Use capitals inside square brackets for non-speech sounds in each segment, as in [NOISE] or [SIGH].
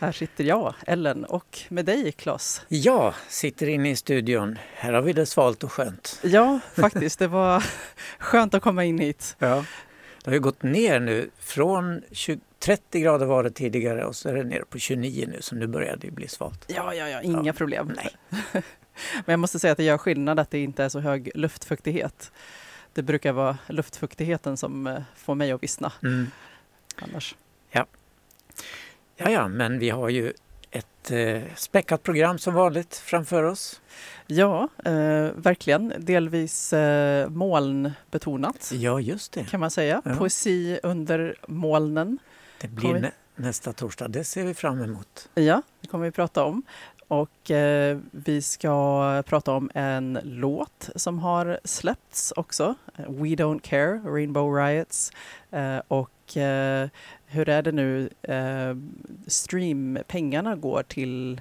Här sitter jag, Ellen, och med dig, Claes. Jag sitter inne i studion. Här har vi det svalt och skönt. Ja, faktiskt. Det var [LAUGHS] skönt att komma in hit. Ja. Det har ju gått ner nu. Från 20, 30 grader var det tidigare och så är det ner på 29 nu, så nu börjar det bli svalt. Ja, ja, ja, inga Ja, problem. nej. [LAUGHS] Men jag måste säga att det gör skillnad att det inte är så hög luftfuktighet. Det brukar vara luftfuktigheten som eh, får mig att vissna Mm. annars. Ja, ja, men vi har ju ett eh, späckat program som vanligt framför oss. Ja, eh, verkligen. Delvis eh, molnbetonat Ja, just det. kan man säga. Ja. Poesi under molnen. Det blir nästa torsdag. Det ser vi fram emot. Ja, det kommer vi prata om. Och eh, vi ska prata om en låt som har släppts också. We Don't Care, Rainbow Riots. Eh, och eh, hur är det nu? Streampengarna går till...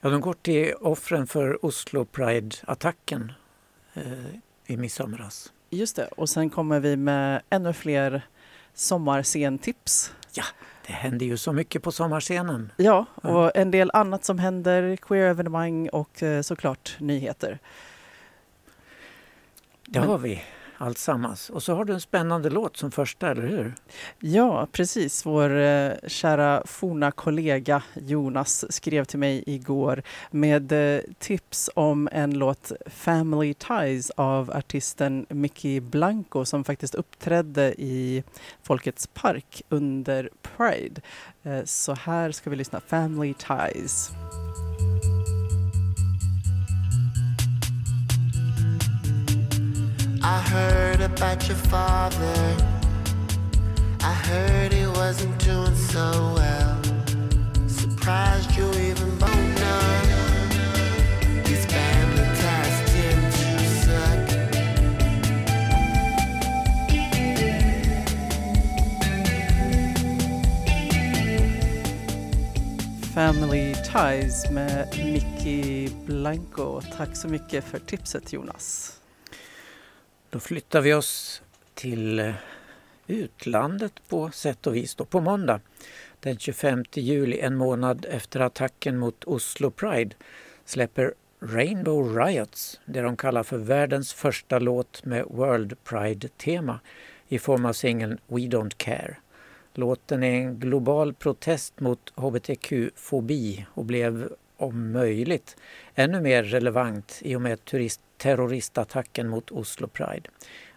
Ja, de går till offren för Oslo Pride-attacken i midsomras. Just det, och sen kommer vi med ännu fler sommarscentips. Det händer ju så mycket på sommarscenen. Ja, och en del annat som händer, queer-evenemang och eh, såklart nyheter. Det har vi alltsammans. Och så har du en spännande låt som första, eller hur? Ja, precis. Vår eh, kära forna kollega Jonas skrev till mig igår med eh, tips om en låt Family Ties av artisten Mickey Blanco som faktiskt uppträdde i Folkets park under Pride. Eh, så här ska vi lyssna. Family Ties. I heard about your father. I heard he wasn't doing so well. Surprised you even none. His family ties tend to suck. Family Ties med Mickey Blanco. Tack så mycket för tipset Jonas. Då flyttar vi oss till eh, utlandet på sätt och vis. Då. På måndag den 25 juli, en månad efter attacken mot Oslo Pride, släpper Rainbow Riots det de kallar för världens första låt med World Pride-tema i form av singeln We Don't Care. Låten är en global protest mot hbtq-fobi och blev om möjligt ännu mer relevant i och med turist terroristattacken mot Oslo Pride.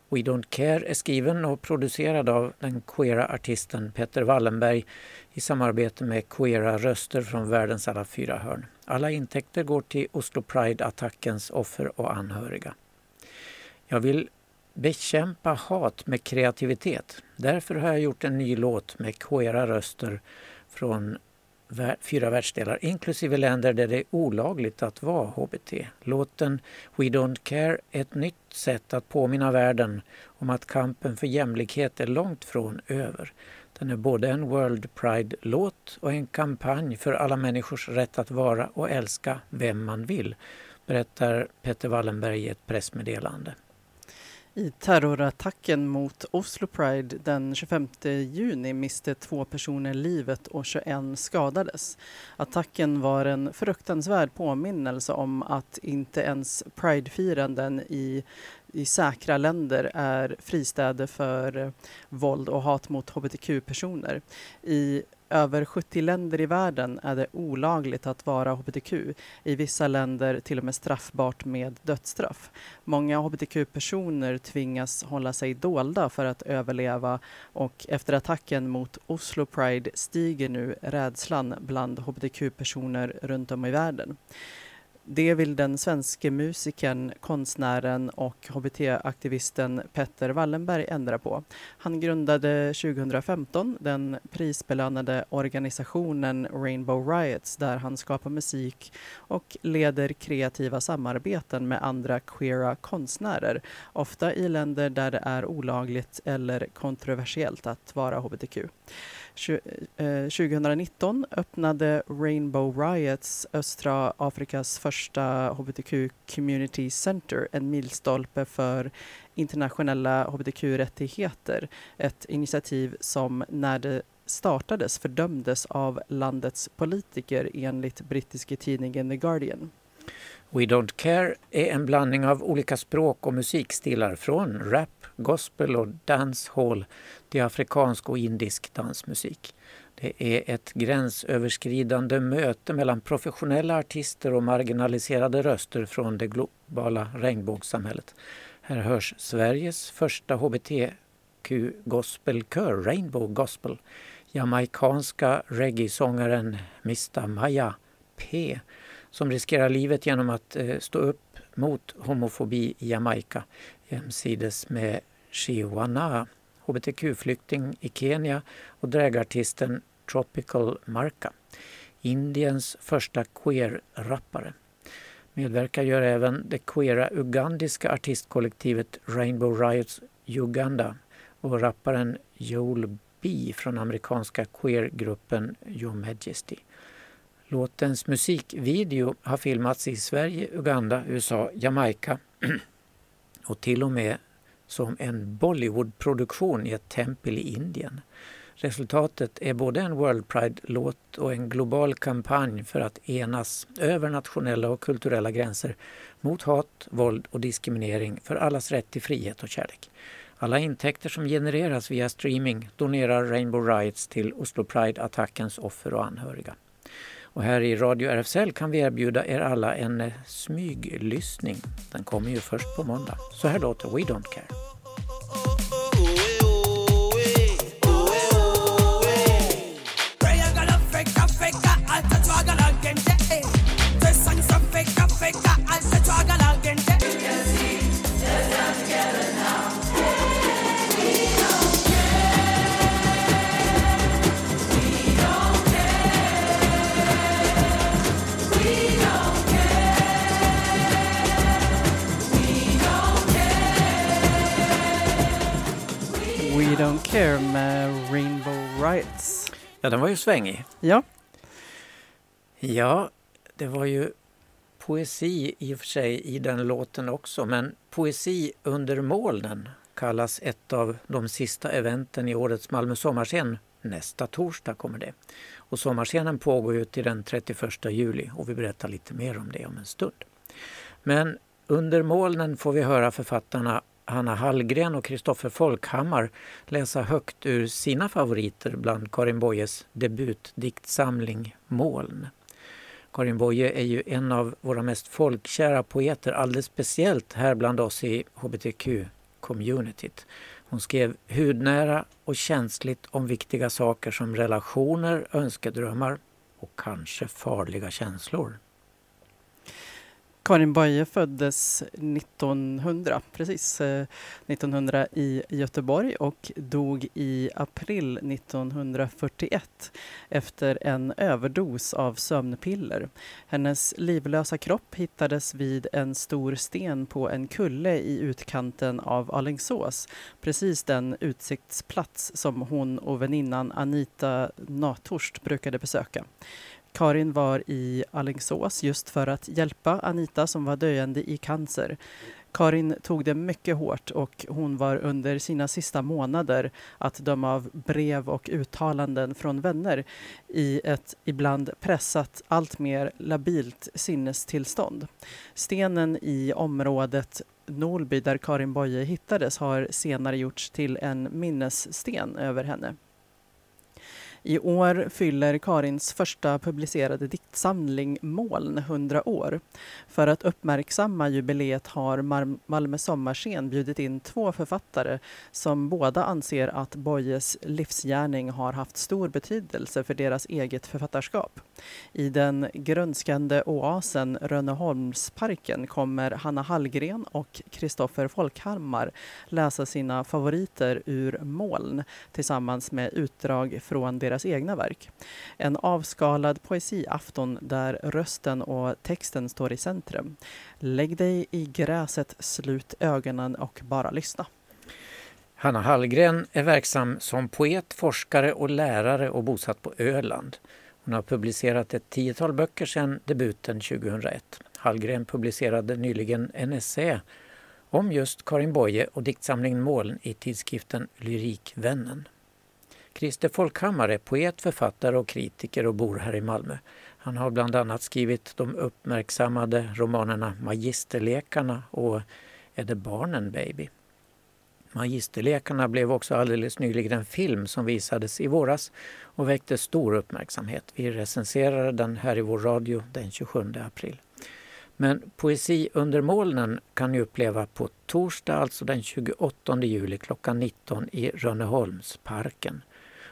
We Don't Care är skriven och producerad av den queera artisten Peter Wallenberg i samarbete med queera röster från världens alla fyra hörn. Alla intäkter går till Oslo Pride-attackens offer och anhöriga. Jag vill bekämpa hat med kreativitet. Därför har jag gjort en ny låt med queera röster från fyra världsdelar, inklusive länder där det är olagligt att vara HBT. Låten We Don't Care är ett nytt sätt att påminna världen om att kampen för jämlikhet är långt från över. Den är både en World Pride-låt och en kampanj för alla människors rätt att vara och älska vem man vill, berättar Peter Wallenberg i ett pressmeddelande. I terrorattacken mot Oslo Pride den 25 juni miste två personer livet och 21 skadades. Attacken var en fruktansvärd påminnelse om att inte ens Pridefiranden i, i säkra länder är fristäder för våld och hat mot hbtq-personer. I över 70 länder i världen är det olagligt att vara hbtq. I vissa länder till och med straffbart med dödsstraff. Många hbtq-personer tvingas hålla sig dolda för att överleva och efter attacken mot Oslo Pride stiger nu rädslan bland hbtq-personer runt om i världen. Det vill den svenske musikern, konstnären och hbt-aktivisten Petter Wallenberg ändra på. Han grundade 2015 den prisbelönade organisationen Rainbow Riots där han skapar musik och leder kreativa samarbeten med andra queera konstnärer, ofta i länder där det är olagligt eller kontroversiellt att vara hbtq. 2019 eh, öppnade Rainbow Riots östra Afrikas första hbtq community center en milstolpe för internationella hbtq-rättigheter. Ett initiativ som när det startades fördömdes av landets politiker enligt brittiska tidningen The Guardian. We Don't Care är en blandning av olika språk och musikstilar från rap, gospel och dancehall till afrikansk och indisk dansmusik. Det är ett gränsöverskridande möte mellan professionella artister och marginaliserade röster från det globala regnbågssamhället. Här hörs Sveriges första hbtq-gospelkör, Rainbow Gospel, jamaikanska reggae-sångaren Mista Maya P som riskerar livet genom att eh, stå upp mot homofobi i Jamaica jämsides med Shiwana, hbtq-flykting i Kenya och dragartisten Tropical Marka, Indiens första queer-rappare. Medverkar gör även det queera ugandiska artistkollektivet Rainbow Riots Uganda och rapparen Joel B från amerikanska queergruppen Your Majesty. Låtens musikvideo har filmats i Sverige, Uganda, USA, Jamaica [CLEARS THROAT] och till och med som en Bollywoodproduktion i ett tempel i Indien. Resultatet är både en World Pride-låt och en global kampanj för att enas över nationella och kulturella gränser mot hat, våld och diskriminering för allas rätt till frihet och kärlek. Alla intäkter som genereras via streaming donerar Rainbow Riots till Oslo Pride-attackens offer och anhöriga. Och här i Radio RFSL kan vi erbjuda er alla en eh, smyglyssning. Den kommer ju först på måndag. Så här låter We Don't Care. Care med Rainbow Riots. Ja, den var ju svängig. Ja. Ja, det var ju poesi i och för sig i den låten också, men Poesi under molnen kallas ett av de sista eventen i årets Malmö sommarscen. Nästa torsdag kommer det. Och sommarscenen pågår ju till den 31 juli och vi berättar lite mer om det om en stund. Men under molnen får vi höra författarna Hanna Hallgren och Kristoffer Folkhammar läsa högt ur sina favoriter bland Karin Boyes debutdiktsamling Moln. Karin Boye är ju en av våra mest folkkära poeter, alldeles speciellt här bland oss i hbtq-communityt. Hon skrev hudnära och känsligt om viktiga saker som relationer, önskedrömmar och kanske farliga känslor. Karin Boye föddes 1900, precis eh, 1900 i Göteborg och dog i april 1941 efter en överdos av sömnpiller. Hennes livlösa kropp hittades vid en stor sten på en kulle i utkanten av Alingsås, precis den utsiktsplats som hon och väninnan Anita Nathorst brukade besöka. Karin var i Allingsås just för att hjälpa Anita som var döende i cancer. Karin tog det mycket hårt och hon var under sina sista månader att döma av brev och uttalanden från vänner i ett ibland pressat, alltmer labilt sinnestillstånd. Stenen i området Nolby där Karin Boye hittades har senare gjorts till en minnessten över henne. I år fyller Karins första publicerade diktsamling Moln 100 år. För att uppmärksamma jubileet har Malmö sommarscen bjudit in två författare som båda anser att Boyes livsgärning har haft stor betydelse för deras eget författarskap. I den grönskande oasen Rönneholmsparken kommer Hanna Hallgren och Kristoffer Folkhammar läsa sina favoriter ur Moln tillsammans med utdrag från deras egna verk. En avskalad poesiafton där rösten och texten står i centrum. Lägg dig i gräset, slut ögonen och bara lyssna. Hanna Hallgren är verksam som poet, forskare och lärare och bosatt på Öland. Hon har publicerat ett tiotal böcker sedan debuten 2001. Hallgren publicerade nyligen en essä om just Karin Boye och diktsamlingen Moln i tidskriften Lyrikvännen. Christer Folkhammar är poet, författare och kritiker och bor här i Malmö. Han har bland annat skrivit de uppmärksammade romanerna Magisterlekarna och Är det barnen baby? Magisterlekarna blev också alldeles nyligen en film som visades i våras och väckte stor uppmärksamhet. Vi recenserade den här i vår radio den 27 april. Men Poesi under molnen kan ni uppleva på torsdag, alltså den 28 juli klockan 19 i Rönneholmsparken.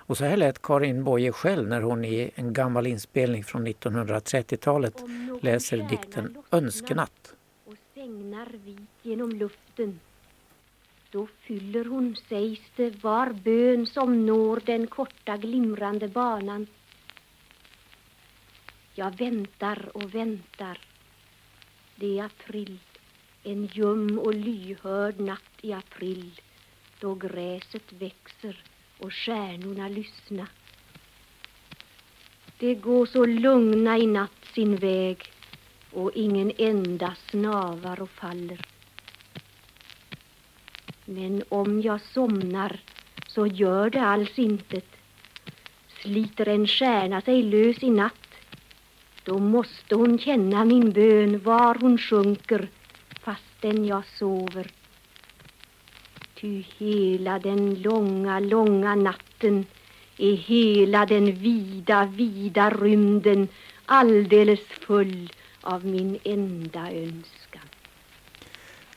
Och så här lät Karin Boye själv när hon i en gammal inspelning från 1930-talet läser dikten Önskenatt. Och sängnar vit genom luften. Då fyller hon, sägs det, var bön som når den korta glimrande banan. Jag väntar och väntar. Det är april, en ljum och lyhörd natt i april då gräset växer och stjärnorna lyssna. Det går så lugna i natt sin väg och ingen enda snavar och faller. Men om jag somnar så gör det alls intet. Sliter en stjärna sig lös i natt då måste hon känna min bön var hon sjunker fastän jag sover. Ty hela den långa, långa natten är hela den vida, vida rymden alldeles full av min enda önskan.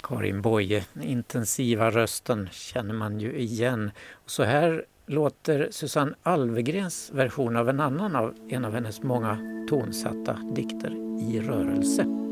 Karin Boye, den intensiva rösten känner man ju igen. Så här låter Susanne Alvegrens version av en annan av en av hennes många tonsatta dikter, I rörelse.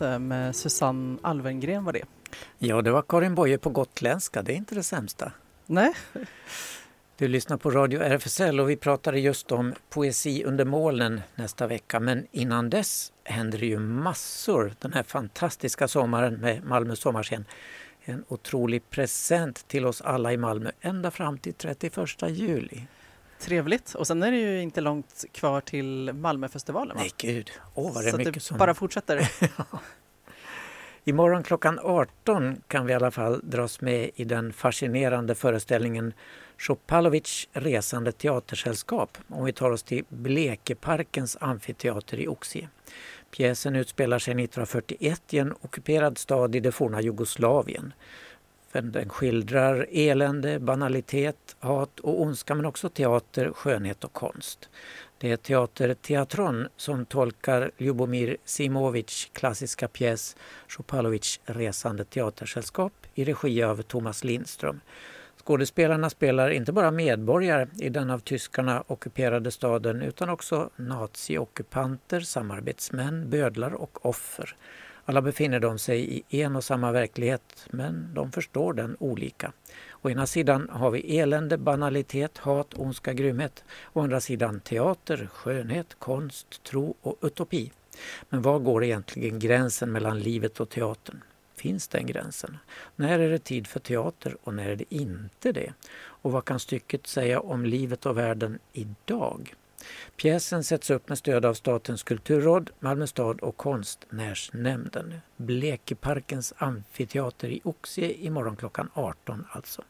Rörelse med Susanne Alvengren var det. Ja, det var Karin Boye på gotländska. Det är inte det sämsta. Nej. Du lyssnar på Radio RFSL och vi pratade just om poesi under molnen nästa vecka. Men innan dess händer det ju massor den här fantastiska sommaren med Malmö sommarscen. En otrolig present till oss alla i Malmö ända fram till 31 juli. Trevligt. Och sen är det ju inte långt kvar till Malmöfestivalen. Va? Nej gud, åh vad det är Så mycket det som... bara fortsätter. [LAUGHS] Imorgon klockan 18 kan vi i alla fall dras med i den fascinerande föreställningen Chopalovic resande teatersällskap om vi tar oss till Blekeparkens amfiteater i Oxie. Pjäsen utspelar sig 1941 i en ockuperad stad i det forna Jugoslavien. Den skildrar elände, banalitet, hat och ondska men också teater, skönhet och konst. Det är Teater Teatron som tolkar Ljubomir Simovic klassiska pjäs Chopalovic resande teatersällskap i regi av Thomas Lindström. Skådespelarna spelar inte bara medborgare i den av tyskarna ockuperade staden utan också naziockupanter, samarbetsmän, bödlar och offer. Alla befinner de sig i en och samma verklighet, men de förstår den olika. Å ena sidan har vi elände, banalitet, hat, ondska, grymhet. Å andra sidan teater, skönhet, konst, tro och utopi. Men var går egentligen gränsen mellan livet och teatern? Finns den gränsen? När är det tid för teater och när är det inte det? Och vad kan stycket säga om livet och världen idag? Pjäsen sätts upp med stöd av Statens kulturråd, Malmö stad och Konstnärsnämnden. Blekeparkens amfiteater i Oxie imorgon klockan 18 alltså.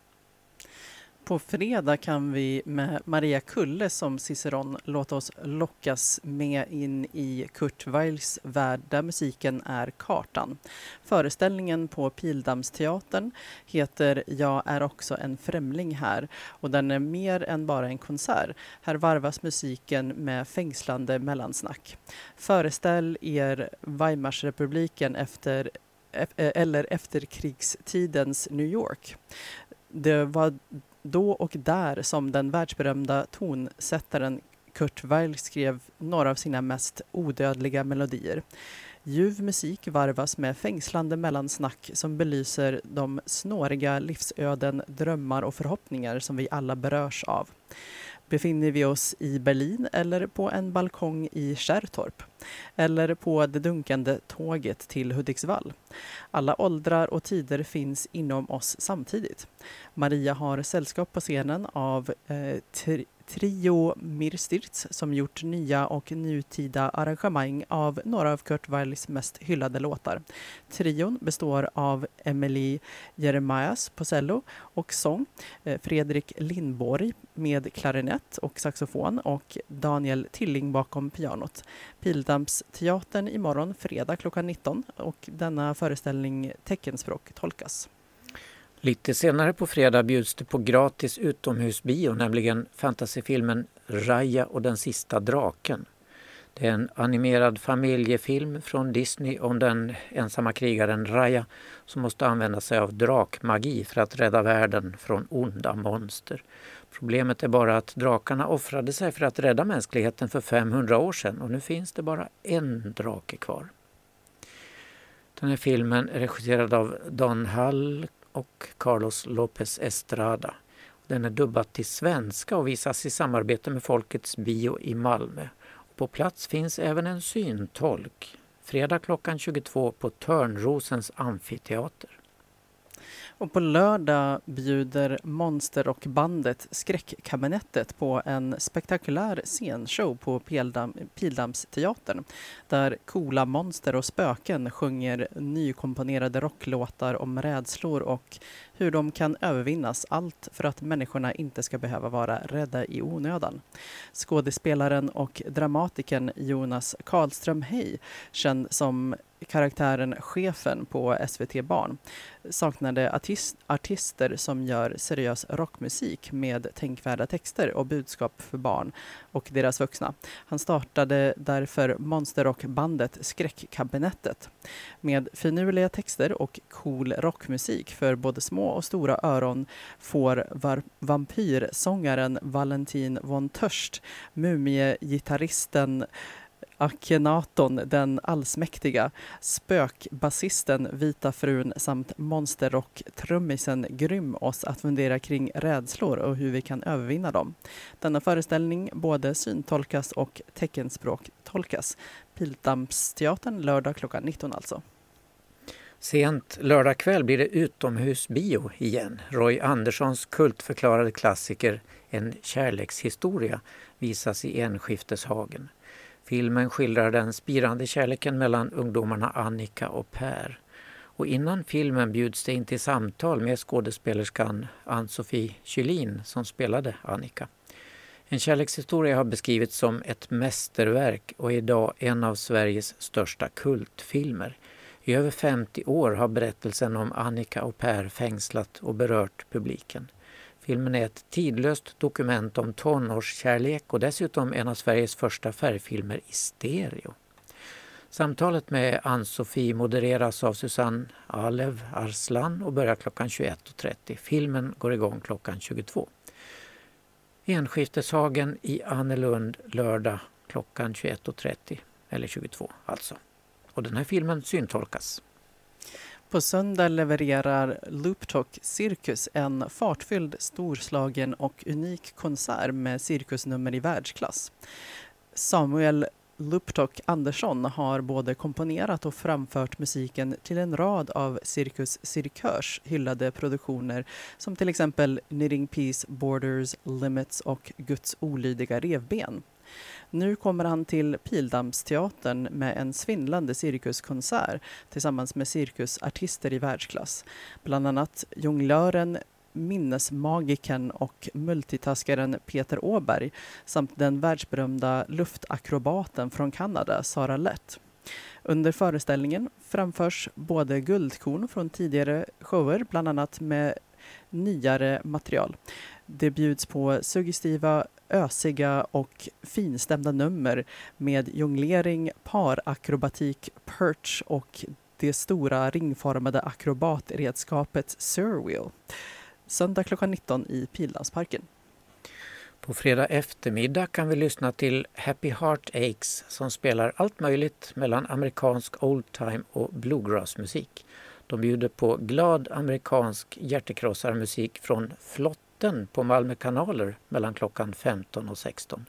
På fredag kan vi med Maria Kulle som Ciceron låta oss lockas med in i Kurt Weils värld där musiken är kartan. Föreställningen på Pildammsteatern heter Jag är också en främling här och den är mer än bara en konsert. Här varvas musiken med fängslande mellansnack. Föreställ er Weimarsrepubliken efter e-, eller efterkrigstidens New York. Det var då och där som den världsberömda tonsättaren Kurt Weill skrev några av sina mest odödliga melodier. Ljuv musik varvas med fängslande mellansnack som belyser de snåriga livsöden, drömmar och förhoppningar som vi alla berörs av. Befinner vi oss i Berlin eller på en balkong i Kärrtorp? Eller på det dunkande tåget till Hudiksvall? Alla åldrar och tider finns inom oss samtidigt. Maria har sällskap på scenen av eh, Trio Mirstirts som gjort nya och nutida arrangemang av några av Kurt Weillys mest hyllade låtar. Trion består av Emily Jeremias på cello och sång, eh, Fredrik Lindborg med klarinett och saxofon och Daniel Tilling bakom pianot. Adamsteatern imorgon fredag klockan 19 och denna föreställning teckenspråk tolkas. Lite senare på fredag bjuds det på gratis utomhusbio, nämligen fantasyfilmen Raya och den sista draken. Det är en animerad familjefilm från Disney om den ensamma krigaren Raya som måste använda sig av drakmagi för att rädda världen från onda monster. Problemet är bara att drakarna offrade sig för att rädda mänskligheten för 500 år sedan och nu finns det bara en drake kvar. Den här filmen är regisserad av Don Hall och Carlos López Estrada. Den är dubbad till svenska och visas i samarbete med Folkets bio i Malmö. På plats finns även en syntolk. Fredag klockan 22 på Törnrosens amfiteater. Och på lördag bjuder Monster och bandet Skräckkabinettet på en spektakulär scenshow på Pildammsteatern där coola monster och spöken sjunger nykomponerade rocklåtar om rädslor och hur de kan övervinnas, allt för att människorna inte ska behöva vara rädda i onödan. Skådespelaren och dramatikern Jonas Karlström Hej, känd som karaktären Chefen på SVT Barn saknade artist, artister som gör seriös rockmusik med tänkvärda texter och budskap för barn och deras vuxna. Han startade därför monsterrockbandet Skräckkabinettet med finurliga texter och cool rockmusik för både små och stora öron får vampyrsångaren Valentin von Törst, mumiegitarristen Akhenaton, den allsmäktiga, spökbasisten Vita frun samt monsterrock-trummisen Grym oss att fundera kring rädslor och hur vi kan övervinna dem. Denna föreställning både syntolkas och teckenspråktolkas. Pildammsteatern lördag klockan 19 alltså. Sent lördag kväll blir det utomhusbio igen. Roy Anderssons kultförklarade klassiker En kärlekshistoria visas i Enskifteshagen. Filmen skildrar den spirande kärleken mellan ungdomarna Annika och Per. Och innan filmen bjuds det in till samtal med skådespelerskan Ann-Sofie Kylin som spelade Annika. En kärlekshistoria har beskrivits som ett mästerverk och är idag en av Sveriges största kultfilmer. I över 50 år har berättelsen om Annika och Per fängslat och berört publiken. Filmen är ett tidlöst dokument om tonårskärlek och dessutom en av Sveriges första färgfilmer i stereo. Samtalet med Ann-Sofie modereras av Susanne Alev Arslan och börjar klockan 21.30. Filmen går igång klockan 22. Enskifteshagen i Annelund lördag klockan 21.30, eller 22 alltså. Och den här filmen syntolkas. På söndag levererar Looptalk Cirkus en fartfylld, storslagen och unik konsert med cirkusnummer i världsklass. Samuel Looptalk Andersson har både komponerat och framfört musiken till en rad av Cirkus Cirkörs hyllade produktioner som till exempel Knitting Peace, Borders, Limits och Guds olydiga revben. Nu kommer han till Pildammsteatern med en svindlande cirkuskonsert tillsammans med cirkusartister i världsklass. Bland annat jonglören minnesmagikern och multitaskaren Peter Åberg samt den världsberömda luftakrobaten från Kanada, Sara Lett. Under föreställningen framförs både guldkorn från tidigare shower, bland annat med nyare material. Det bjuds på suggestiva, ösiga och finstämda nummer med jonglering, parakrobatik, perch och det stora ringformade akrobatredskapet Surwheel. Söndag klockan 19 i Pildammsparken. På fredag eftermiddag kan vi lyssna till Happy Heart Aches som spelar allt möjligt mellan amerikansk oldtime och bluegrassmusik. De bjuder på glad amerikansk hjärtekrossarmusik från flott möten på Malmö kanaler mellan klockan 15 och 16.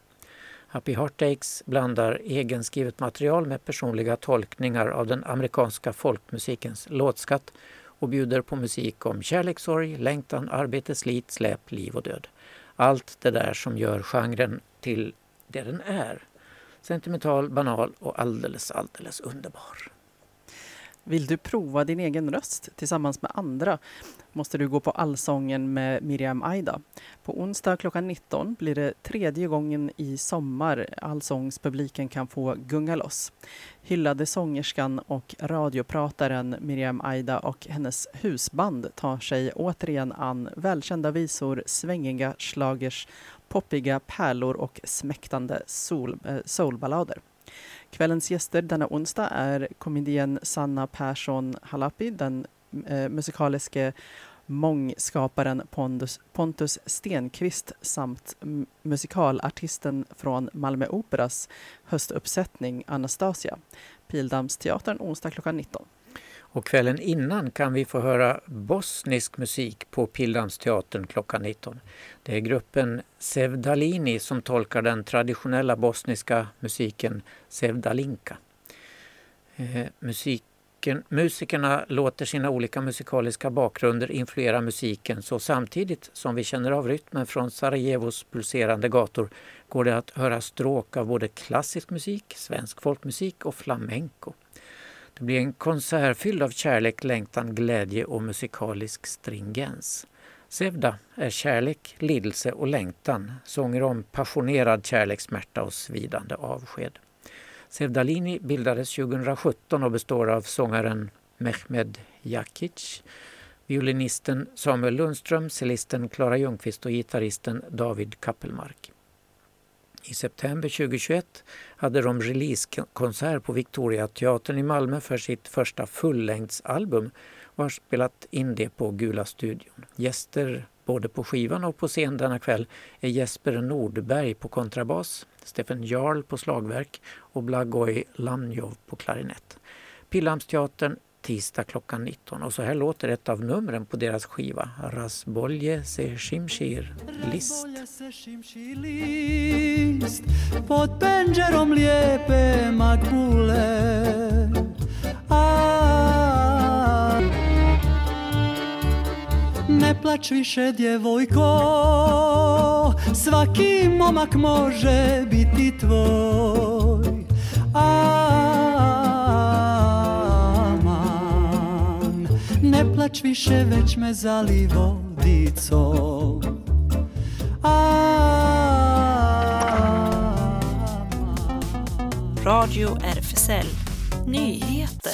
Happy Heartaches blandar egenskrivet material med personliga tolkningar av den amerikanska folkmusikens låtskatt och bjuder på musik om kärlekssorg, längtan, arbete, slit, släp, liv och död. Allt det där som gör genren till det den är. Sentimental, banal och alldeles, alldeles underbar. Vill du prova din egen röst tillsammans med andra måste du gå på Allsången med Miriam Aida. På onsdag klockan 19 blir det tredje gången i sommar allsångspubliken kan få gunga loss. Hyllade sångerskan och radioprataren Miriam Aida och hennes husband tar sig återigen an välkända visor, svängiga slagers, poppiga pärlor och smäktande sol, eh, soulballader. Kvällens gäster denna onsdag är komedien Sanna Persson Halapi, den eh, musikaliske mångskaparen Pontus, Pontus Stenqvist samt musikalartisten från Malmö Operas höstuppsättning Anastasia. Pildammsteatern onsdag klockan 19. Och kvällen innan kan vi få höra bosnisk musik på Pildammsteatern klockan 19. Det är gruppen Sevdalini som tolkar den traditionella bosniska musiken Sevdalinka. Eh, musiken, musikerna låter sina olika musikaliska bakgrunder influera musiken så samtidigt som vi känner av rytmen från Sarajevos pulserande gator går det att höra stråk av både klassisk musik, svensk folkmusik och flamenco. Det blir en konsert fylld av kärlek, längtan, glädje och musikalisk stringens. Sevda är kärlek, lidelse och längtan, sånger om passionerad kärlek, smärta och svidande avsked. Sevdalini bildades 2017 och består av sångaren Mehmed Jakic, violinisten Samuel Lundström, cellisten Klara Ljungqvist och gitarristen David Kappelmark. I september 2021 hade de releasekonsert på Victoriateatern i Malmö för sitt första fullängdsalbum och har spelat in det på Gula studion. Gäster både på skivan och på scen denna kväll är Jesper Nordberg på kontrabas, Stefan Jarl på slagverk och Blagoj Lamjov på klarinett. Pildammsteatern tisdag klockan 19. Och så här låter ett av numren på deras skiva, Rasbolje se Shimshir list. Pod penđerom lijepe magbule A. Ne plać više djevojko Svaki momak može biti tvoj A. Plač više već me zali vodicom Radio RFSL Nyheter.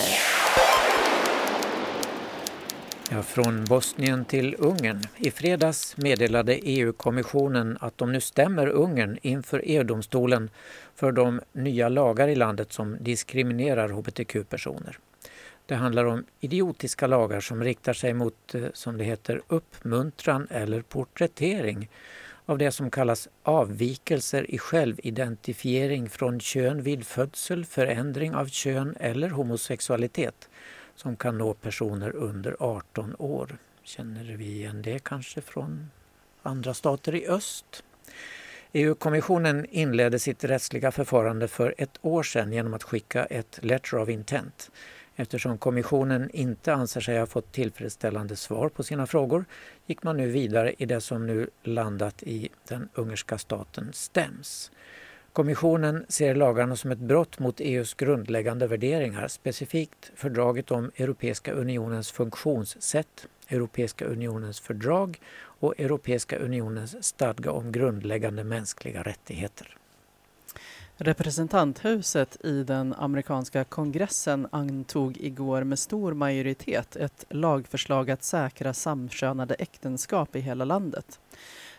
Ja, från Bosnien till Ungern. I fredags meddelade EU-kommissionen att de nu stämmer Ungern inför EU-domstolen för de nya lagar i landet som diskriminerar hbtq-personer. Det handlar om idiotiska lagar som riktar sig mot, eh, som det heter, uppmuntran eller porträttering av det som kallas avvikelser i självidentifiering från kön vid födsel, förändring av kön eller homosexualitet som kan nå personer under 18 år. Känner vi igen det kanske från andra stater i öst? EU-kommissionen inledde sitt rättsliga förfarande för ett år sedan genom att skicka ett letter of intent Eftersom kommissionen inte anser sig ha fått tillfredsställande svar på sina frågor gick man nu vidare i det som nu landat i den ungerska staten Stems. Kommissionen ser lagarna som ett brott mot EUs grundläggande värderingar, specifikt fördraget om Europeiska unionens funktionssätt, Europeiska unionens fördrag och Europeiska unionens stadga om grundläggande mänskliga rättigheter. Representanthuset i den amerikanska kongressen antog igår med stor majoritet ett lagförslag att säkra samkönade äktenskap i hela landet.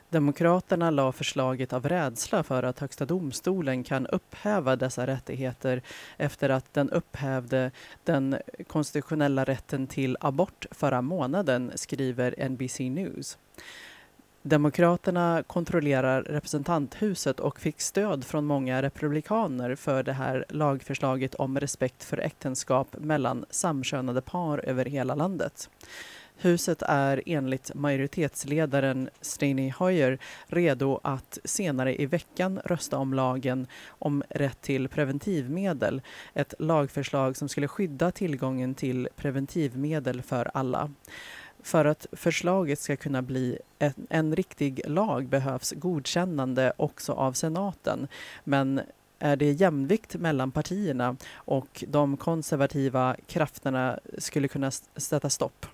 Demokraterna la förslaget av rädsla för att Högsta domstolen kan upphäva dessa rättigheter efter att den upphävde den konstitutionella rätten till abort förra månaden, skriver NBC News. Demokraterna kontrollerar representanthuset och fick stöd från många republikaner för det här lagförslaget om respekt för äktenskap mellan samkönade par över hela landet. Huset är enligt majoritetsledaren Steny Hoyer redo att senare i veckan rösta om lagen om rätt till preventivmedel. Ett lagförslag som skulle skydda tillgången till preventivmedel för alla. För att förslaget ska kunna bli en, en riktig lag behövs godkännande också av senaten. Men är det jämvikt mellan partierna och de konservativa krafterna skulle kunna sätta stopp.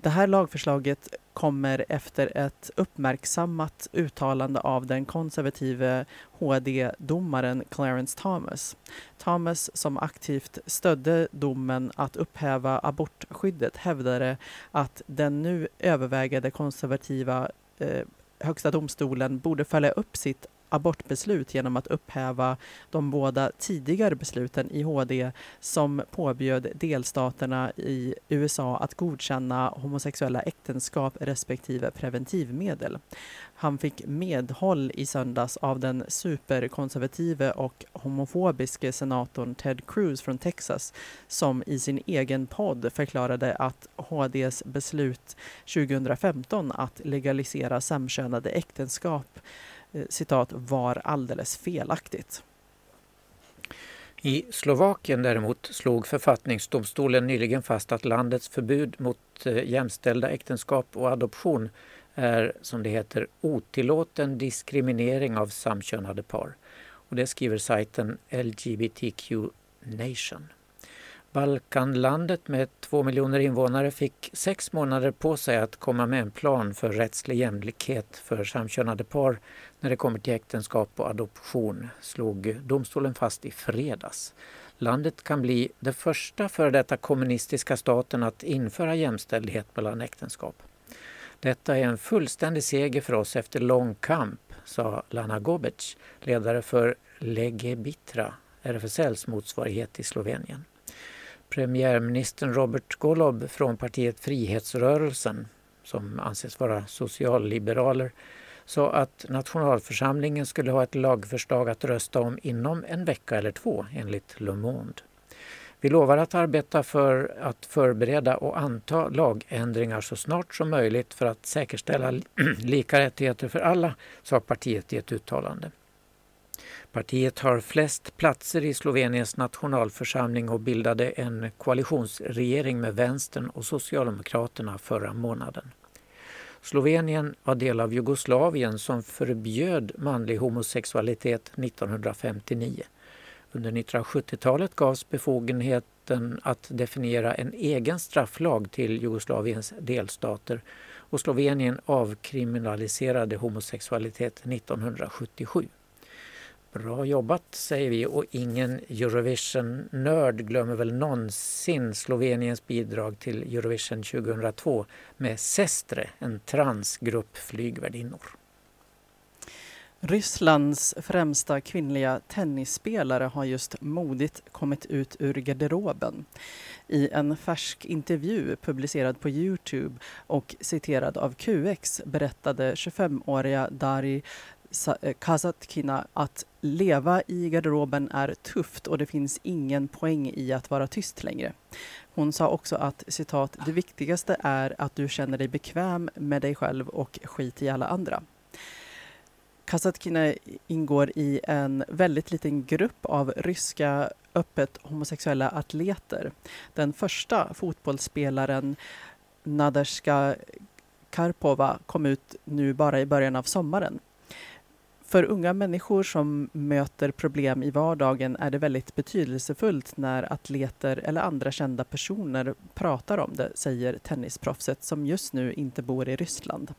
Det här lagförslaget kommer efter ett uppmärksammat uttalande av den konservative HD-domaren Clarence Thomas. Thomas, som aktivt stödde domen att upphäva abortskyddet, hävdade att den nu övervägande konservativa eh, Högsta domstolen borde följa upp sitt abortbeslut genom att upphäva de båda tidigare besluten i HD som påbjöd delstaterna i USA att godkänna homosexuella äktenskap respektive preventivmedel. Han fick medhåll i söndags av den superkonservative och homofobiske senatorn Ted Cruz från Texas som i sin egen podd förklarade att HDs beslut 2015 att legalisera samkönade äktenskap Eh, citat, var alldeles felaktigt. I Slovakien däremot slog författningsdomstolen nyligen fast att landets förbud mot eh, jämställda äktenskap och adoption är, som det heter, otillåten diskriminering av samkönade par. Och det skriver sajten LGBTQ Nation. Balkanlandet med två miljoner invånare fick sex månader på sig att komma med en plan för rättslig jämlikhet för samkönade par när det kommer till äktenskap och adoption, slog domstolen fast i fredags. Landet kan bli det första före detta kommunistiska staten att införa jämställdhet mellan äktenskap. Detta är en fullständig seger för oss efter lång kamp, sa Lana Gobec, ledare för Lege Bitra, RFSLs motsvarighet i Slovenien. Premiärministern Robert Golob från partiet Frihetsrörelsen, som anses vara socialliberaler, sa att nationalförsamlingen skulle ha ett lagförslag att rösta om inom en vecka eller två, enligt Le Monde. Vi lovar att arbeta för att förbereda och anta lagändringar så snart som möjligt för att säkerställa [CLEARS THROAT] lika rättigheter för alla, sa partiet i ett uttalande. Partiet har flest platser i Sloveniens nationalförsamling och bildade en koalitionsregering med Vänstern och Socialdemokraterna förra månaden. Slovenien var del av Jugoslavien som förbjöd manlig homosexualitet 1959. Under 1970-talet gavs befogenheten att definiera en egen strafflag till Jugoslaviens delstater och Slovenien avkriminaliserade homosexualitet 1977. Bra jobbat säger vi och ingen Eurovision-nörd glömmer väl någonsin Sloveniens bidrag till Eurovision 2002 med Sestre, en transgrupp flygvärdinnor. Rysslands främsta kvinnliga tennisspelare har just modigt kommit ut ur garderoben. I en färsk intervju publicerad på Youtube och citerad av QX berättade 25-åriga Dari Eh, Kazatkina att leva i garderoben är tufft och det finns ingen poäng i att vara tyst längre. Hon sa också att citat, det viktigaste är att du känner dig bekväm med dig själv och skit i alla andra. Kazatkina ingår i en väldigt liten grupp av ryska öppet homosexuella atleter. Den första fotbollsspelaren Nadezjda Karpova kom ut nu bara i början av sommaren för unga människor som möter problem i vardagen är det väldigt betydelsefullt när atleter eller andra kända personer pratar om det, säger tennisproffset som just nu inte bor i Ryssland.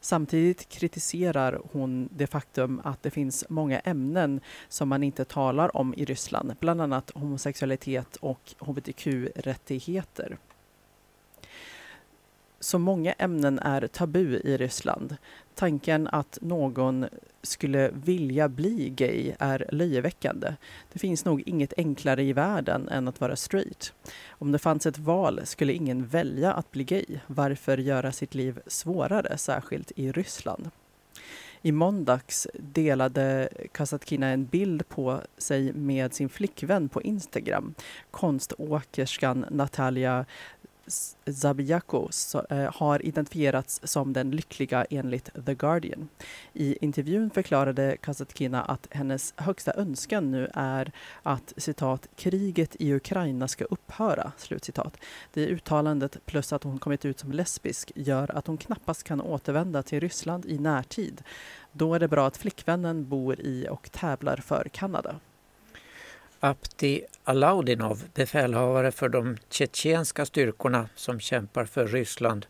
Samtidigt kritiserar hon det faktum att det finns många ämnen som man inte talar om i Ryssland, bland annat homosexualitet och hbtq-rättigheter. Så många ämnen är tabu i Ryssland. Tanken att någon skulle vilja bli gay är löjeväckande. Det finns nog inget enklare i världen än att vara straight. Om det fanns ett val skulle ingen välja att bli gay. Varför göra sitt liv svårare, särskilt i Ryssland? I måndags delade Kasatkina en bild på sig med sin flickvän på Instagram. Konståkerskan Natalia Zabiako eh, har identifierats som den lyckliga enligt The Guardian. I intervjun förklarade Kasatkina att hennes högsta önskan nu är att citat kriget i Ukraina ska upphöra. Slutcitat. Det uttalandet plus att hon kommit ut som lesbisk gör att hon knappast kan återvända till Ryssland i närtid. Då är det bra att flickvännen bor i och tävlar för Kanada. Apti Alaudinov, befälhavare för de tjetjenska styrkorna som kämpar för Ryssland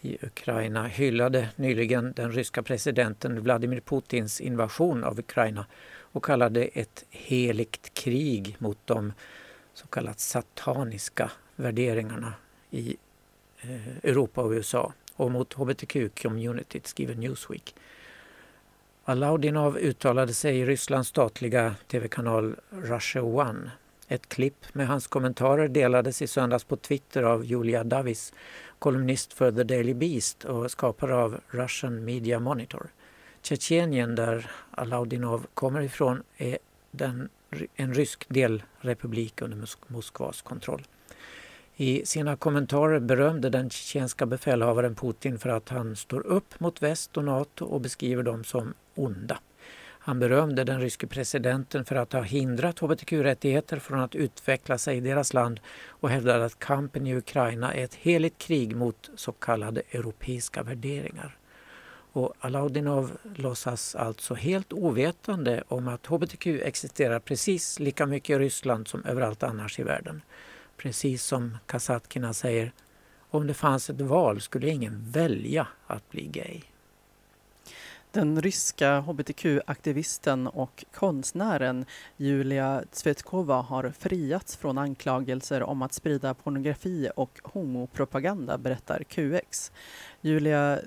i Ukraina, hyllade nyligen den ryska presidenten Vladimir Putins invasion av Ukraina och kallade ett heligt krig mot de så kallat sataniska värderingarna i eh, Europa och USA och mot hbtq-communityt, skriver Newsweek. Alaudinov uttalade sig i Rysslands statliga tv-kanal Russia One. Ett klipp med hans kommentarer delades i söndags på Twitter av Julia Davis, kolumnist för The Daily Beast och skapare av Russian Media Monitor. Tjetjenien, där Alaudinov kommer ifrån, är den, en rysk delrepublik under Moskvas kontroll. I sina kommentarer berömde den tjetjenska befälhavaren Putin för att han står upp mot väst och Nato och beskriver dem som onda. Han berömde den ryske presidenten för att ha hindrat hbtq-rättigheter från att utveckla sig i deras land och hävdade att kampen i Ukraina är ett heligt krig mot så kallade europeiska värderingar. Och Alaudinov låtsas alltså helt ovetande om att hbtq existerar precis lika mycket i Ryssland som överallt annars i världen. Precis som Kasatkina säger, om det fanns ett val skulle ingen välja att bli gay. Den ryska hbtq-aktivisten och konstnären Julia Tsvetkova har friats från anklagelser om att sprida pornografi och homopropaganda, berättar QX. Julia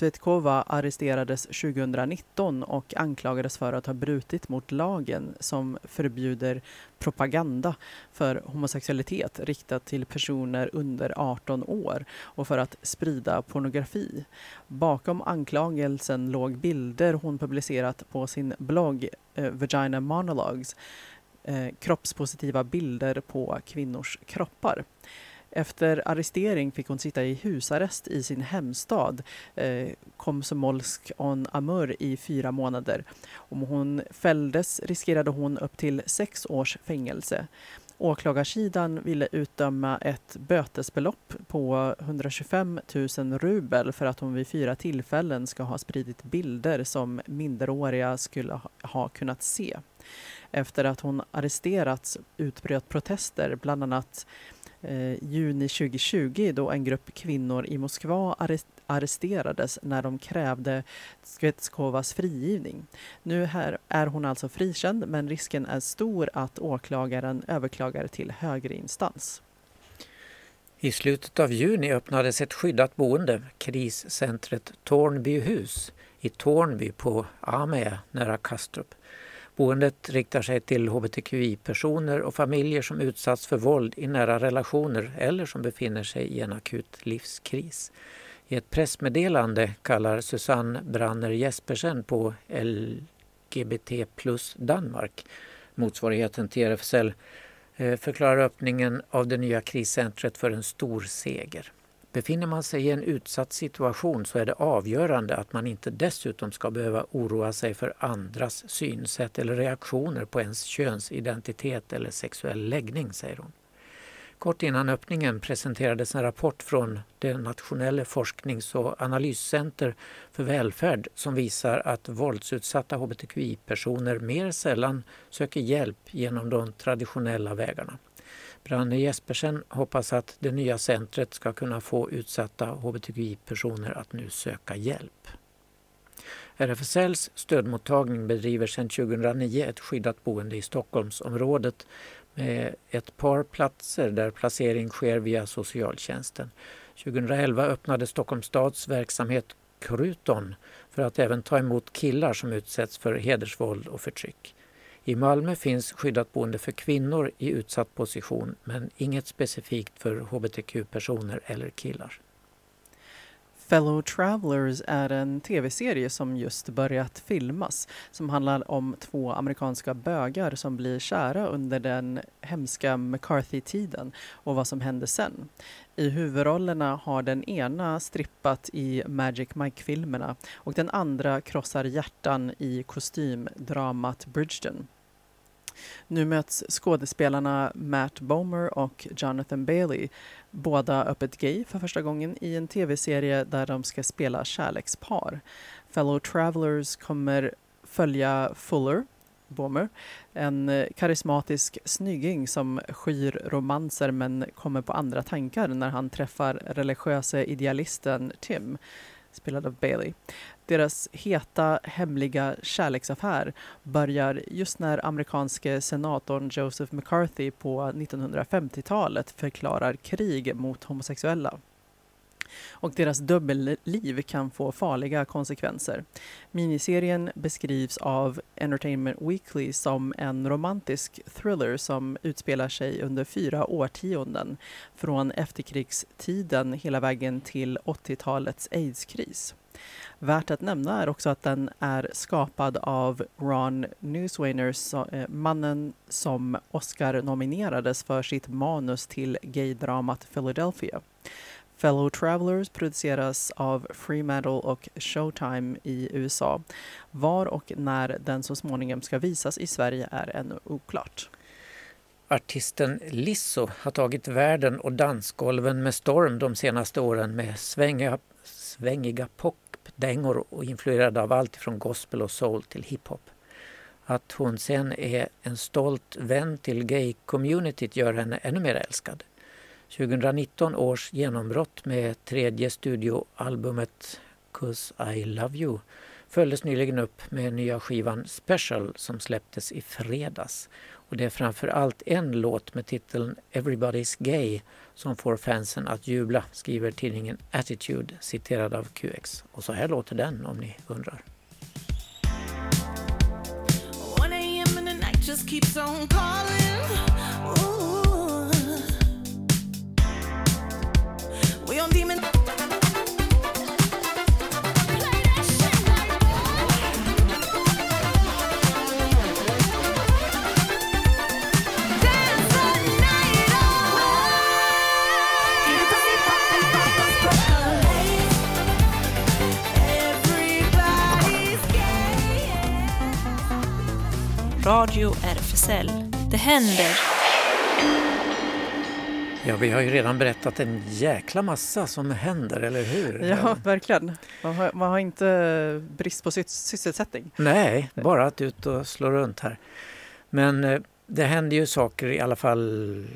Tsvetkova arresterades 2019 och anklagades för att ha brutit mot lagen som förbjuder propaganda för homosexualitet riktat till personer under 18 år och för att sprida pornografi. Bakom anklagelsen låg bilder hon publicerat på sin blogg eh, Vagina Monologues, eh, kroppspositiva bilder på kvinnors kroppar. Efter arrestering fick hon sitta i husarrest i sin hemstad eh, Komsomolsk on Amur i fyra månader. Om hon fälldes riskerade hon upp till sex års fängelse. Åklagarsidan ville utdöma ett bötesbelopp på 125 000 rubel för att hon vid fyra tillfällen ska ha spridit bilder som minderåriga skulle ha kunnat se. Efter att hon arresterats utbröt protester, bland annat Eh, juni 2020 då en grupp kvinnor i Moskva arresterades när de krävde Skvetskovas frigivning. Nu här är hon alltså frikänd men risken är stor att åklagaren överklagar till högre instans. I slutet av juni öppnades ett skyddat boende, kriscentret Tornbyhus i Tornby på Amea nära Kastrup. Boendet riktar sig till hbtqi-personer och familjer som utsatts för våld i nära relationer eller som befinner sig i en akut livskris. I ett pressmeddelande kallar Susanne Branner Jespersen på LGBT plus Danmark, motsvarigheten till RFSL, eh, förklarar öppningen av det nya kriscentret för en stor seger. Befinner man sig i en utsatt situation så är det avgörande att man inte dessutom ska behöva oroa sig för andras synsätt eller reaktioner på ens könsidentitet eller sexuell läggning, säger hon. Kort innan öppningen presenterades en rapport från det nationella forsknings och analyscenter för välfärd som visar att våldsutsatta hbtqi-personer mer sällan söker hjälp genom de traditionella vägarna. Branne Jespersen hoppas att det nya centret ska kunna få utsatta hbtqi-personer att nu söka hjälp. RFSLs stödmottagning bedriver sedan 2009 ett skyddat boende i Stockholmsområdet med ett par platser där placering sker via socialtjänsten. 2011 öppnade Stockholms stads verksamhet Kruton för att även ta emot killar som utsätts för hedersvåld och förtryck. I Malmö finns skyddat boende för kvinnor i utsatt position men inget specifikt för hbtq-personer eller killar. Fellow Travelers är en tv-serie som just börjat filmas som handlar om två amerikanska bögar som blir kära under den hemska McCarthy-tiden och vad som hände sen. I huvudrollerna har den ena strippat i Magic Mike-filmerna och den andra krossar hjärtan i kostymdramat Bridgeton. Nu möts skådespelarna Matt Bomer och Jonathan Bailey, båda öppet gay för första gången i en tv-serie där de ska spela kärlekspar. Fellow Travelers kommer följa Fuller, Bomer, en eh, karismatisk snygging som skyr romanser men kommer på andra tankar när han träffar religiösa idealisten Tim, spelad av Bailey. Deras heta, hemliga kärleksaffär börjar just när amerikanske senatorn Joseph McCarthy på 1950-talet förklarar krig mot homosexuella och deras dubbelliv kan få farliga konsekvenser. Miniserien beskrivs av Entertainment Weekly som en romantisk thriller som utspelar sig under fyra årtionden från efterkrigstiden hela vägen till 80-talets aidskris. Värt att nämna är också att den är skapad av Ron Newswainer, eh, mannen som Oscar nominerades för sitt manus till gaydramat Philadelphia. Fellow Travelers produceras av Fremantle och Showtime i USA. Var och när den så småningom ska visas i Sverige är ännu oklart. Artisten Lisso har tagit världen och dansgolven med storm de senaste åren med svängiga, svängiga popdängor och influerad av allt från gospel och soul till hiphop. Att hon sen är en stolt vän till gay-communityt gör henne ännu mer älskad. 2019 års genombrott med tredje studioalbumet Cause I Love You följdes nyligen upp med nya skivan Special som släpptes i fredags. Och det är framför allt en låt med titeln Everybody's Gay som får fansen att jubla, skriver tidningen Attitude citerad av QX. Och så här låter den om ni undrar. We on demon. Radio RFSL. Det händer. Ja, vi har ju redan berättat en jäkla massa som händer, eller hur? Ja, verkligen. Man har, man har inte brist på sysselsättning. Nej, bara att ut och slå runt här. Men eh, det händer ju saker i alla fall,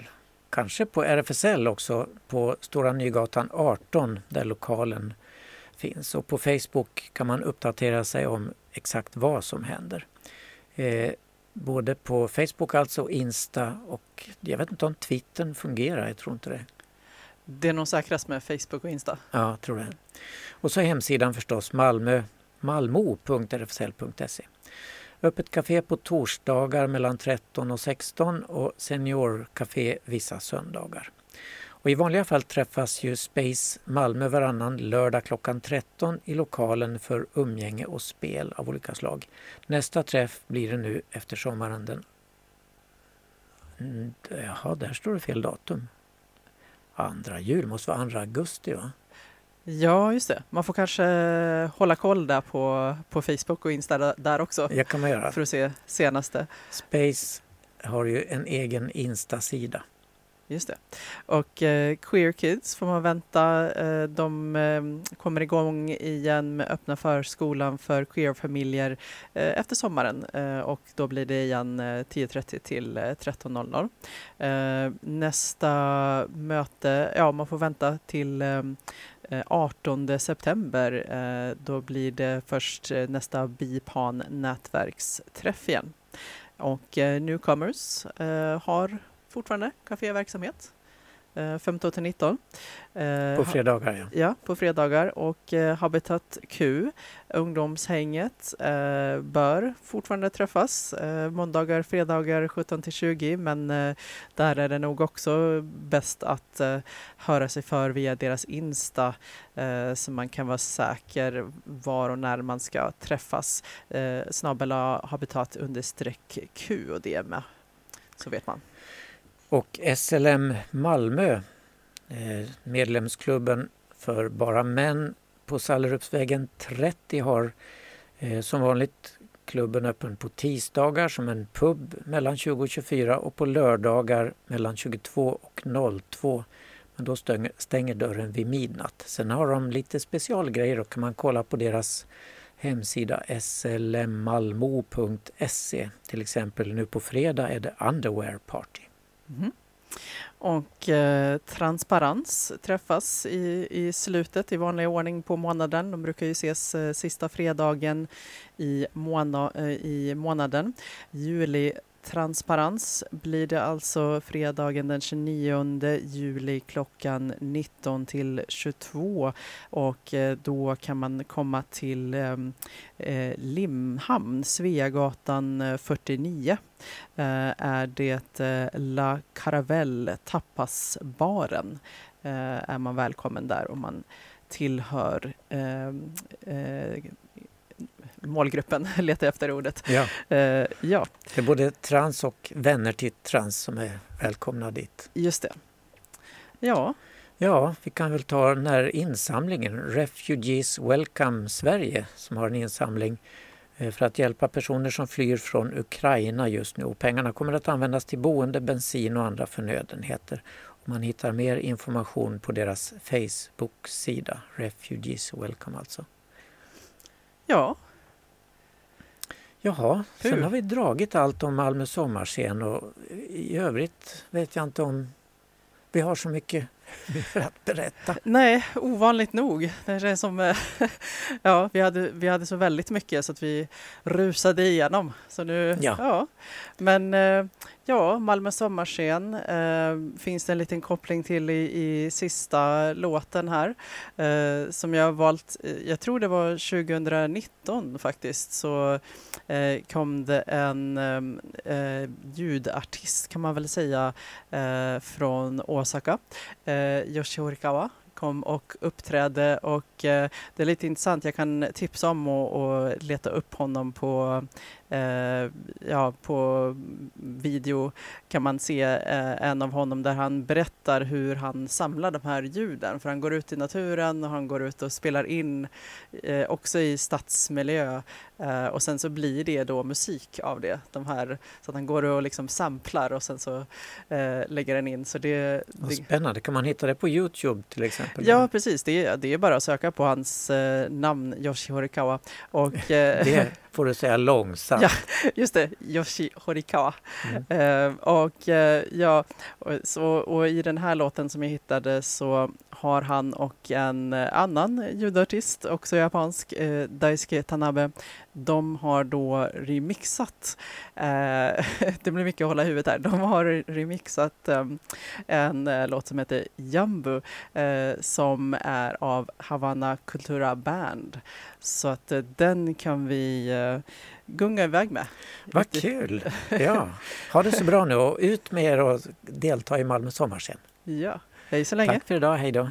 kanske på RFSL också, på Stora Nygatan 18 där lokalen finns. Och på Facebook kan man uppdatera sig om exakt vad som händer. Eh, Både på Facebook alltså, Insta och jag vet inte om Twittern fungerar, jag tror inte det. Det är nog säkrast med Facebook och Insta. Ja, tror det. Och så hemsidan förstås, Malmö, malmo.rfsl.se. Öppet café på torsdagar mellan 13 och 16 och seniorcafé vissa söndagar. Och I vanliga fall träffas ju Space Malmö varannan lördag klockan 13 i lokalen för umgänge och spel av olika slag. Nästa träff blir det nu efter sommaren den... Mm, jaha, där står det fel datum. Andra jul, måste vara andra augusti va? Ja, just det. Man får kanske hålla koll där på, på Facebook och Insta där också. Det kan man göra. För att se senaste. Space har ju en egen Insta-sida. Just det. Och eh, Queer Kids får man vänta. Eh, de eh, kommer igång igen med öppna förskolan för queerfamiljer eh, efter sommaren eh, och då blir det igen eh, 10.30 till eh, 13.00. Eh, nästa möte, ja man får vänta till eh, eh 18 september. Eh, då blir det först eh, nästa BIPAN nätverksträff igen. Och Newcomers har fortfarande kaféverksamhet. Eh, 15 till 19. Eh, På fredagar ja. Ja, på fredagar. Och eh, Habitat Q, ungdomshänget, eh, bör fortfarande träffas eh, måndagar, fredagar 17 till 20 men eh, där är det nog också bäst att eh, höra sig för via deras Insta eh, så man kan vara säker var och när man ska träffas. Eh, Snabbela habitat understreck Q och det med. Så vet man. Och SLM Malmö, eh, medlemsklubben för bara män på Sallerupsvägen 30 har eh, som vanligt klubben öppen på tisdagar som en pub mellan 20 och 24 och på lördagar mellan 22 och 02. Men då stänger, stänger dörren vid midnatt. Sen har de lite specialgrejer och kan man kolla på deras hemsida slmmalmo.se. Till exempel nu på fredag är det Underwear Party. Mm. Och eh, Transparens träffas i, i slutet i vanlig ordning på månaden. De brukar ju ses eh, sista fredagen i, måna, eh, i månaden. Juli Transparens. Blir det alltså fredagen den 29 juli klockan 19 till 22 och eh, då kan man komma till ehm, eh, Limhamn, Sveagatan eh, 49 är det La Caravelle Tapasbaren. Är man välkommen där om man tillhör ehm, eh, eh, målgruppen, [LAUGHS] letar efter ordet. Ja, Eh, ja, det är både trans och vänner till trans som är välkomna dit. just det. Ja, Ja, vi kan väl ta den här insamlingen, Refugees Welcome Sverige, som har en insamling eh, för att hjälpa personer som flyr från Ukraina just nu. Och pengarna kommer att användas till boende, bensin och andra förnödenheter. Och man hittar mer information på deras Facebook-sida, Refugees Welcome alltså. ja, Jaha, Hur? sen har vi dragit allt om Malmö sommarscen och i övrigt vet jag inte om vi har så mycket [LAUGHS] att berätta. nej, ovanligt nog. Det är som, [LAUGHS] ja, vi hade, vi hade så väldigt mycket så att vi rusade igenom. Så nu, Ja. Men eh, ja, Malmö sommarscen eh, finns det en liten koppling till i, i sista låten här eh, som jag har valt. Eh, jag tror det var 2019 faktiskt så eh, kom det en eh, eh, ljudartist kan man väl säga eh, från Osaka, eh, Yoshi Horikawa kom och uppträdde och eh, det är lite intressant. Jag kan tipsa om och, och leta upp honom på eh, ja, på video kan man se eh, en av honom där han berättar hur han samlar de här ljuden. För han går ut i naturen och han går ut och spelar in eh, också i stadsmiljö. Eh, och sen så blir det då musik av det. De här, så att han går och liksom samplar och sen så eh, lägger den in. Så det, Vad det, spännande, kan man hitta det på Youtube till exempel? Ja, precis. Det är, det är bara att söka på hans eh, namn, Yoshi Horikawa. Och, [LAUGHS] Det får du säga långsamt. Ja. Just det, Yoshi Horikawa. Mm. Eh, och, eh, ja, och, så, och i den här låten som jag hittade så har han och en eh, annan ljudartist, också japansk, eh, Daisuke Tanabe, de har då remixat, [LAUGHS] det blir mycket att hålla i huvudet här, de har remixat eh, en låt som heter Jambu som är av Havana Cultura Band. Så att den kan vi gunga iväg med. Vad kul! [LAUGHS] Ja. Ha det så bra nu och ut med er och delta i Malmö sommarscen. Ja, hej så länge. Tack för idag, hej då!